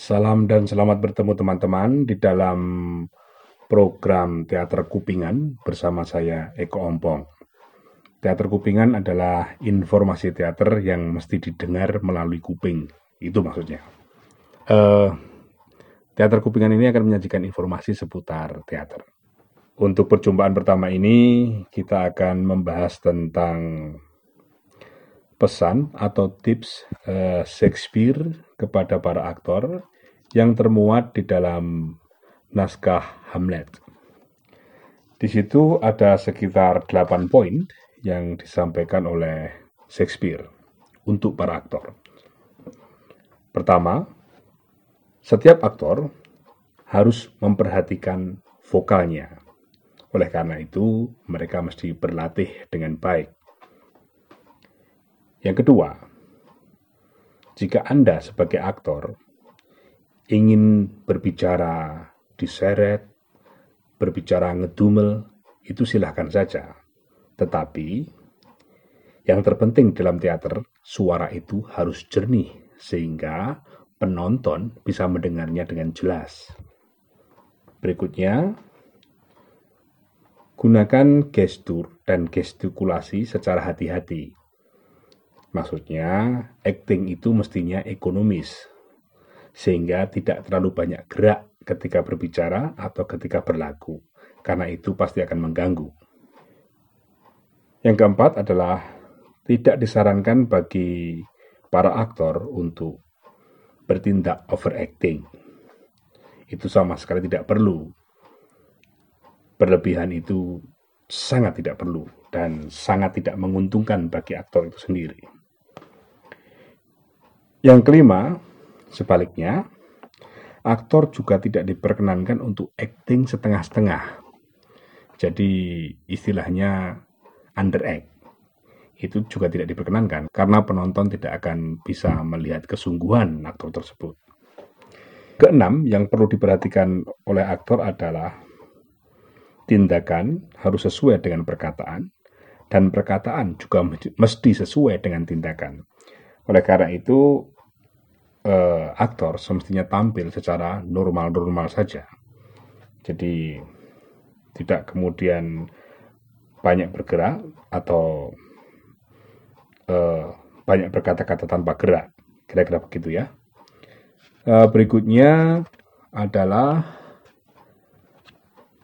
Salam dan selamat bertemu teman-teman di dalam program Teater Kupingan bersama saya Eko Ompong. Teater Kupingan adalah informasi teater yang mesti didengar melalui kuping. Itu maksudnya. Uh, teater Kupingan ini akan menyajikan informasi seputar teater. Untuk perjumpaan pertama ini kita akan membahas tentang pesan atau tips uh, Shakespeare kepada para aktor yang termuat di dalam naskah Hamlet. Di situ ada sekitar 8 poin yang disampaikan oleh Shakespeare untuk para aktor. Pertama, setiap aktor harus memperhatikan vokalnya. Oleh karena itu, mereka mesti berlatih dengan baik. Yang kedua, jika Anda sebagai aktor ingin berbicara diseret, berbicara ngedumel, itu silahkan saja. Tetapi, yang terpenting dalam teater, suara itu harus jernih, sehingga penonton bisa mendengarnya dengan jelas. Berikutnya, gunakan gestur dan gestikulasi secara hati-hati. Maksudnya, acting itu mestinya ekonomis, sehingga tidak terlalu banyak gerak ketika berbicara atau ketika berlagu, karena itu pasti akan mengganggu. Yang keempat adalah tidak disarankan bagi para aktor untuk bertindak overacting. Itu sama sekali tidak perlu. Berlebihan itu sangat tidak perlu dan sangat tidak menguntungkan bagi aktor itu sendiri. Yang kelima, sebaliknya, aktor juga tidak diperkenankan untuk acting setengah-setengah. Jadi istilahnya underact. Itu juga tidak diperkenankan karena penonton tidak akan bisa melihat kesungguhan aktor tersebut. Keenam, yang perlu diperhatikan oleh aktor adalah tindakan harus sesuai dengan perkataan dan perkataan juga mesti sesuai dengan tindakan. Oleh karena itu, eh, aktor semestinya tampil secara normal-normal saja. Jadi tidak kemudian banyak bergerak atau eh, banyak berkata-kata tanpa gerak. Kira-kira begitu ya. Eh, berikutnya adalah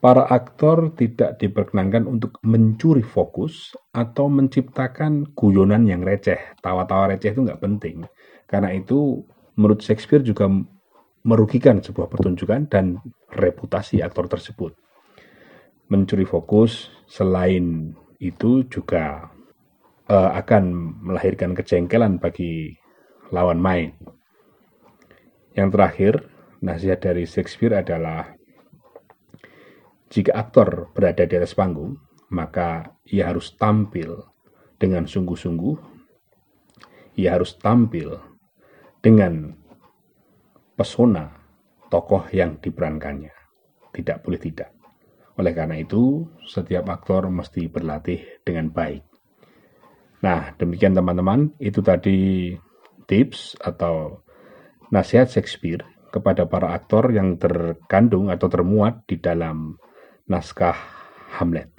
para aktor tidak diperkenankan untuk mencuri fokus atau menciptakan guyonan yang receh. Tawa-tawa receh itu nggak penting. Karena itu menurut Shakespeare juga merugikan sebuah pertunjukan dan reputasi aktor tersebut. Mencuri fokus selain itu juga uh, akan melahirkan kejengkelan bagi lawan main. Yang terakhir, nasihat dari Shakespeare adalah jika aktor berada di atas panggung, maka ia harus tampil dengan sungguh-sungguh. Ia harus tampil dengan pesona tokoh yang diperankannya. Tidak boleh tidak. Oleh karena itu, setiap aktor mesti berlatih dengan baik. Nah, demikian teman-teman, itu tadi tips atau nasihat Shakespeare kepada para aktor yang terkandung atau termuat di dalam ますか、ハムレット。